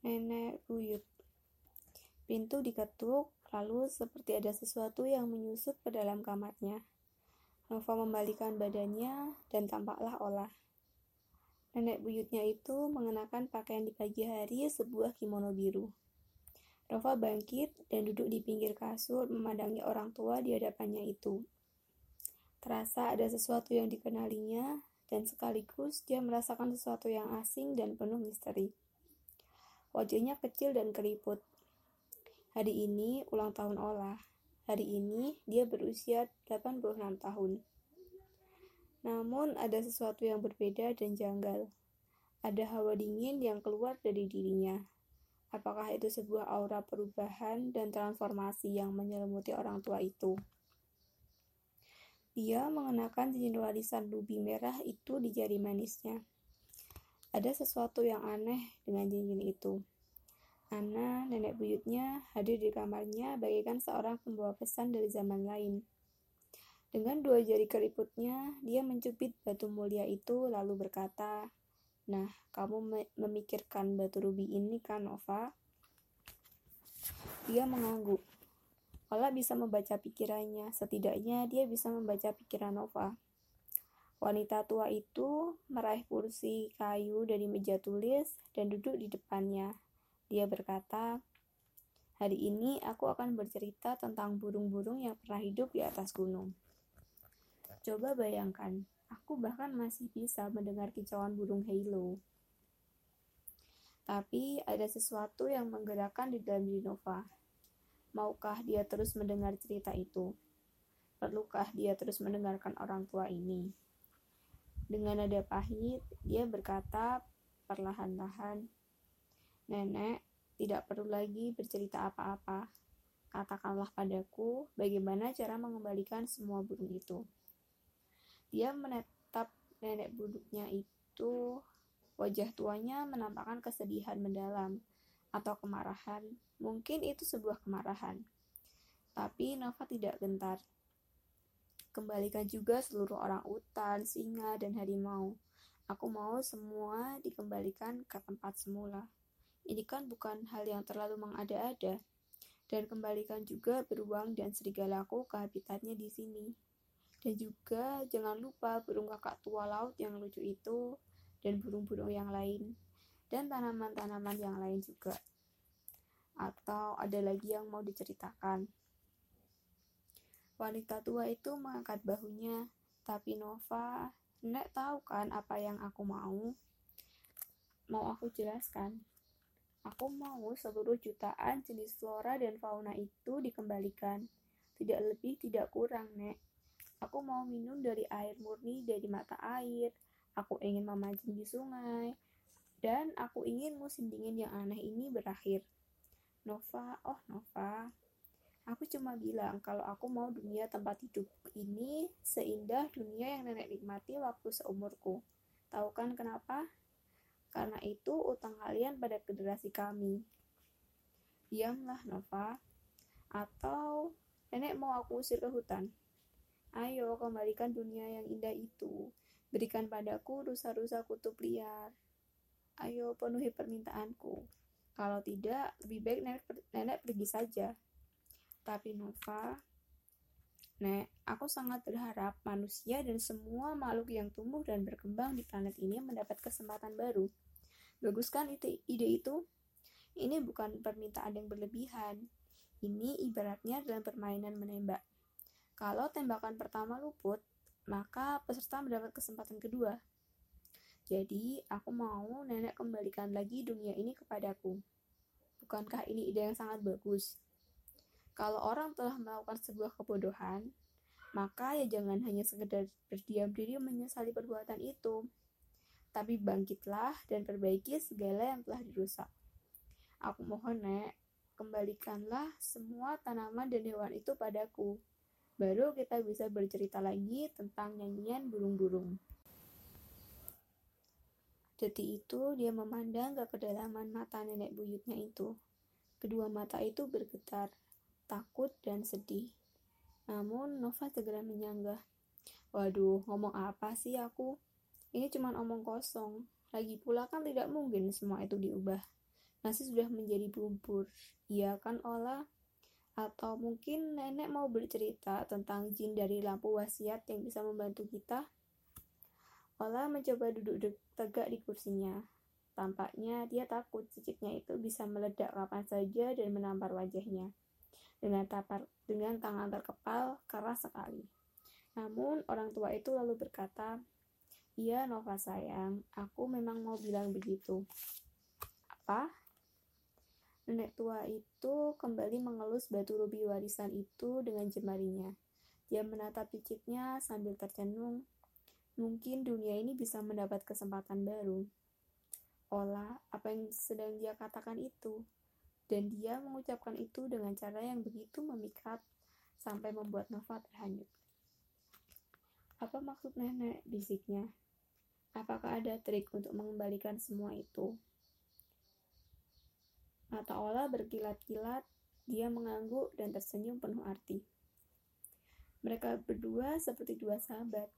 Nenek buyut. Pintu diketuk, lalu seperti ada sesuatu yang menyusup ke dalam kamarnya. Nova membalikan badannya dan tampaklah olah. Nenek buyutnya itu mengenakan pakaian di pagi hari sebuah kimono biru. Nova bangkit dan duduk di pinggir kasur memandangi orang tua di hadapannya itu. Terasa ada sesuatu yang dikenalinya dan sekaligus dia merasakan sesuatu yang asing dan penuh misteri. Wajahnya kecil dan keriput. Hari ini ulang tahun Olah. Hari ini dia berusia 86 tahun. Namun ada sesuatu yang berbeda dan janggal. Ada hawa dingin yang keluar dari dirinya. Apakah itu sebuah aura perubahan dan transformasi yang menyelimuti orang tua itu? Dia mengenakan cincin warisan rubi merah itu di jari manisnya. Ada sesuatu yang aneh dengan cincin itu. Ana, nenek buyutnya, hadir di kamarnya bagaikan seorang pembawa pesan dari zaman lain. Dengan dua jari keriputnya, dia mencubit batu mulia itu lalu berkata, Nah, kamu memikirkan batu rubi ini kan, Nova? Dia mengangguk. Ola bisa membaca pikirannya, setidaknya dia bisa membaca pikiran Nova. Wanita tua itu meraih kursi kayu dari meja tulis dan duduk di depannya. Dia berkata, Hari ini aku akan bercerita tentang burung-burung yang pernah hidup di atas gunung. Coba bayangkan, aku bahkan masih bisa mendengar kicauan burung halo. Tapi ada sesuatu yang menggerakkan di dalam diri Nova. Maukah dia terus mendengar cerita itu? Perlukah dia terus mendengarkan orang tua ini? Dengan nada pahit, dia berkata perlahan-lahan, Nenek, tidak perlu lagi bercerita apa-apa. Katakanlah padaku bagaimana cara mengembalikan semua burung itu. Dia menetap nenek buduknya itu. Wajah tuanya menampakkan kesedihan mendalam atau kemarahan. Mungkin itu sebuah kemarahan. Tapi Nova tidak gentar. Kembalikan juga seluruh orang utan, singa, dan harimau. Aku mau semua dikembalikan ke tempat semula. Ini kan bukan hal yang terlalu mengada-ada. Dan kembalikan juga beruang dan serigalaku ke habitatnya di sini. Dan juga jangan lupa burung kakak tua laut yang lucu itu dan burung-burung yang lain dan tanaman-tanaman yang lain juga. Atau ada lagi yang mau diceritakan? Wanita tua itu mengangkat bahunya, tapi Nova, Nek tahu kan apa yang aku mau? Mau aku jelaskan? Aku mau seluruh jutaan jenis flora dan fauna itu dikembalikan. Tidak lebih, tidak kurang, Nek. Aku mau minum dari air murni dari mata air. Aku ingin memancing di sungai. Dan aku ingin musim dingin yang aneh ini berakhir. Nova, oh Nova, Aku cuma bilang kalau aku mau dunia tempat hidup ini seindah dunia yang nenek nikmati waktu seumurku. Tahu kan kenapa? Karena itu utang kalian pada generasi kami. Diamlah, Nova. Atau nenek mau aku usir ke hutan. Ayo, kembalikan dunia yang indah itu. Berikan padaku rusa-rusa kutub liar. Ayo, penuhi permintaanku. Kalau tidak, lebih baik nenek, nenek pergi saja. Tapi Nova, Nek, aku sangat berharap manusia dan semua makhluk yang tumbuh dan berkembang di planet ini mendapat kesempatan baru. Bagus kan ide, ide itu? Ini bukan permintaan yang berlebihan. Ini ibaratnya dalam permainan menembak. Kalau tembakan pertama luput, maka peserta mendapat kesempatan kedua. Jadi, aku mau nenek kembalikan lagi dunia ini kepadaku. Bukankah ini ide yang sangat bagus? Kalau orang telah melakukan sebuah kebodohan, maka ya jangan hanya sekedar berdiam diri menyesali perbuatan itu, tapi bangkitlah dan perbaiki segala yang telah dirusak. Aku mohon, Nek, kembalikanlah semua tanaman dan hewan itu padaku. Baru kita bisa bercerita lagi tentang nyanyian burung-burung. Detik itu dia memandang ke kedalaman mata nenek buyutnya itu. Kedua mata itu bergetar, takut, dan sedih. Namun Nova segera menyanggah. Waduh, ngomong apa sih aku? Ini cuma omong kosong. Lagi pula kan tidak mungkin semua itu diubah. Nasi sudah menjadi bubur. Iya kan, Ola? Atau mungkin nenek mau bercerita tentang jin dari lampu wasiat yang bisa membantu kita? Ola mencoba duduk tegak di kursinya. Tampaknya dia takut cicitnya itu bisa meledak kapan saja dan menampar wajahnya. Dengan, tapar, dengan tangan terkepal keras sekali. Namun orang tua itu lalu berkata, Iya Nova sayang, aku memang mau bilang begitu. Apa? Nenek tua itu kembali mengelus batu rubi warisan itu dengan jemarinya. Dia menatap cicitnya sambil tercenung. Mungkin dunia ini bisa mendapat kesempatan baru. Olah, apa yang sedang dia katakan itu? Dan dia mengucapkan itu dengan cara yang begitu memikat sampai membuat Nova terhanyut. Apa maksud nenek? bisiknya. Apakah ada trik untuk mengembalikan semua itu? Mata Ola berkilat-kilat, dia mengangguk dan tersenyum penuh arti. Mereka berdua seperti dua sahabat.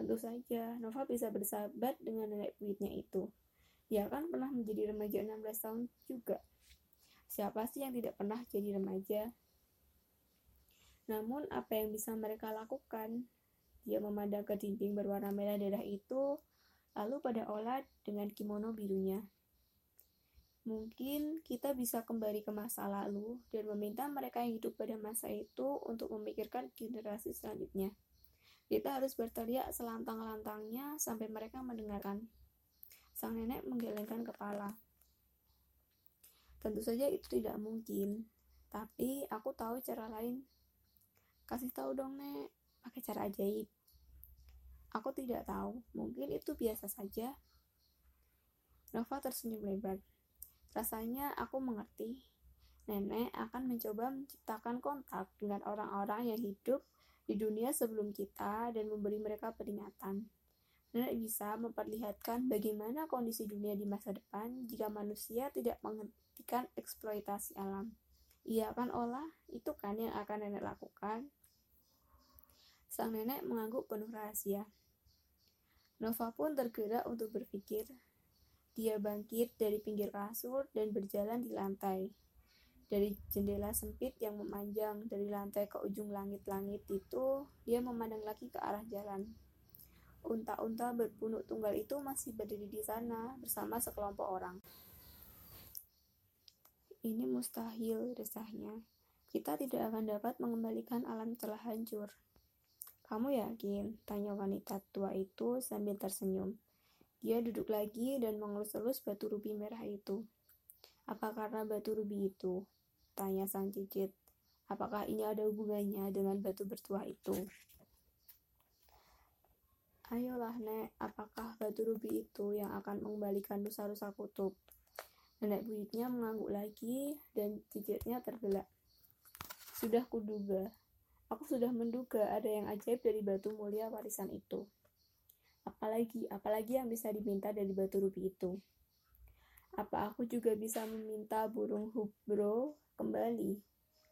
Tentu saja, Nova bisa bersahabat dengan nenek buyutnya itu. Dia kan pernah menjadi remaja 16 tahun juga. Siapa sih yang tidak pernah jadi remaja? Namun, apa yang bisa mereka lakukan? Dia memandang ke dinding berwarna merah darah itu, lalu pada Ola dengan kimono birunya. Mungkin kita bisa kembali ke masa lalu dan meminta mereka yang hidup pada masa itu untuk memikirkan generasi selanjutnya. Kita harus berteriak selantang-lantangnya sampai mereka mendengarkan. Sang nenek menggelengkan kepala. Tentu saja itu tidak mungkin, tapi aku tahu cara lain. Kasih tahu dong, Nek, pakai cara ajaib. Aku tidak tahu, mungkin itu biasa saja. Nova tersenyum lebar. Rasanya aku mengerti. Nenek akan mencoba menciptakan kontak dengan orang-orang yang hidup di dunia sebelum kita dan memberi mereka peringatan. Nenek bisa memperlihatkan bagaimana kondisi dunia di masa depan jika manusia tidak menghentikan eksploitasi alam. Iya kan olah, itu kan yang akan nenek lakukan. Sang nenek mengangguk penuh rahasia. Nova pun tergerak untuk berpikir dia bangkit dari pinggir kasur dan berjalan di lantai. Dari jendela sempit yang memanjang dari lantai ke ujung langit-langit itu, dia memandang lagi ke arah jalan. Unta-unta berpunuk tunggal itu masih berdiri di sana bersama sekelompok orang. Ini mustahil, desahnya. Kita tidak akan dapat mengembalikan alam telah hancur. Kamu yakin? Tanya wanita tua itu sambil tersenyum. Dia duduk lagi dan mengelus-elus batu rubi merah itu. Apa karena batu rubi itu? Tanya sang cicit. Apakah ini ada hubungannya dengan batu bertuah itu? Ayolah, Nek, apakah batu rubi itu yang akan mengembalikan rusa-rusa kutub? Nenek buyutnya mengangguk lagi dan cicitnya tergelak. Sudah kuduga. Aku sudah menduga ada yang ajaib dari batu mulia warisan itu. Apalagi, apalagi yang bisa diminta dari batu rubi itu? Apa aku juga bisa meminta burung hubro kembali?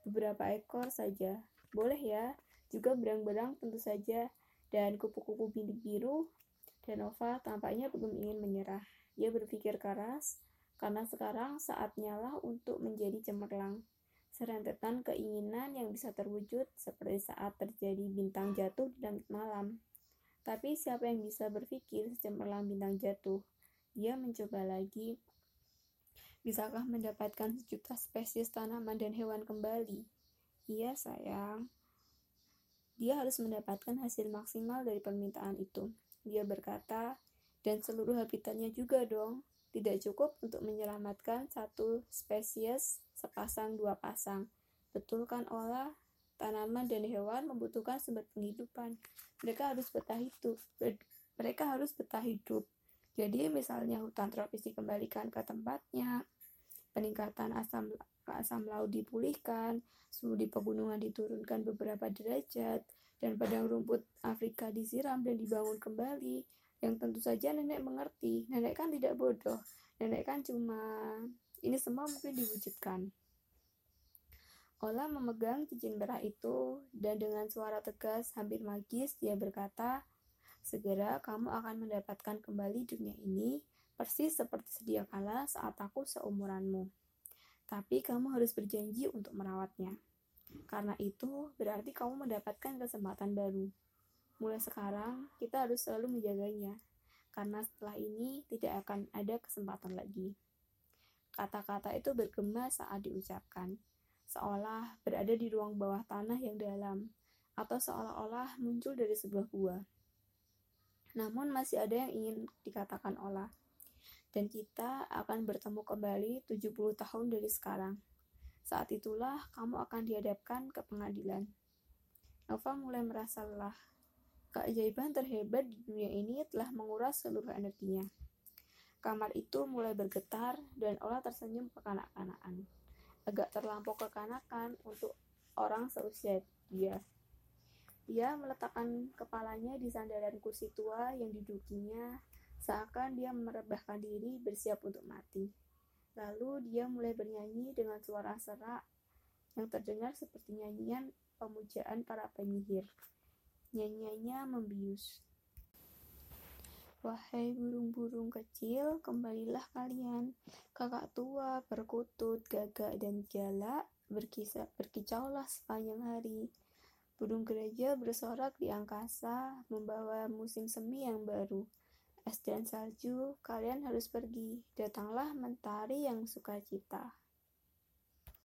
Beberapa ekor saja. Boleh ya? Juga berang-berang tentu saja. Dan kupu-kupu binik biru. Dan Nova tampaknya belum ingin menyerah. Dia berpikir keras, karena sekarang saatnya lah untuk menjadi cemerlang. Serentetan keinginan yang bisa terwujud seperti saat terjadi bintang jatuh di langit malam. Tapi siapa yang bisa berpikir secemerlang bintang jatuh? Dia mencoba lagi. Bisakah mendapatkan sejuta spesies tanaman dan hewan kembali? Iya, sayang. Dia harus mendapatkan hasil maksimal dari permintaan itu. Dia berkata, dan seluruh habitatnya juga dong. Tidak cukup untuk menyelamatkan satu spesies sepasang dua pasang. Betul kan? Tanaman dan hewan membutuhkan sumber penghidupan. Mereka harus betah hidup. Mereka harus betah hidup. Jadi misalnya hutan tropis dikembalikan ke tempatnya, peningkatan asam asam laut dipulihkan, suhu di pegunungan diturunkan beberapa derajat, dan padang rumput Afrika disiram dan dibangun kembali. Yang tentu saja nenek mengerti. Nenek kan tidak bodoh. Nenek kan cuma ini semua mungkin diwujudkan. Ola memegang cincin merah itu dan dengan suara tegas hampir magis dia berkata, Segera kamu akan mendapatkan kembali dunia ini persis seperti sedia kala saat aku seumuranmu. Tapi kamu harus berjanji untuk merawatnya. Karena itu berarti kamu mendapatkan kesempatan baru. Mulai sekarang, kita harus selalu menjaganya, karena setelah ini tidak akan ada kesempatan lagi. Kata-kata itu bergema saat diucapkan, seolah berada di ruang bawah tanah yang dalam, atau seolah-olah muncul dari sebuah gua. Namun masih ada yang ingin dikatakan olah. Dan kita akan bertemu kembali 70 tahun dari sekarang. Saat itulah kamu akan dihadapkan ke pengadilan. Nova mulai merasa lelah. Keajaiban terhebat di dunia ini telah menguras seluruh energinya. Kamar itu mulai bergetar dan Ola tersenyum kekanak-kanakan. Agak terlampau kekanakan untuk orang seusia dia. Dia meletakkan kepalanya di sandaran kursi tua yang didudukinya, seakan dia merebahkan diri bersiap untuk mati. Lalu dia mulai bernyanyi dengan suara serak yang terdengar seperti nyanyian pemujaan para penyihir. Nyanyiannya membius. Wahai burung-burung kecil, kembalilah kalian. Kakak tua, perkutut, gagak, dan berkisah, berkicaulah sepanjang hari. Burung gereja bersorak di angkasa, membawa musim semi yang baru. Es dan salju, kalian harus pergi. Datanglah mentari yang sukacita.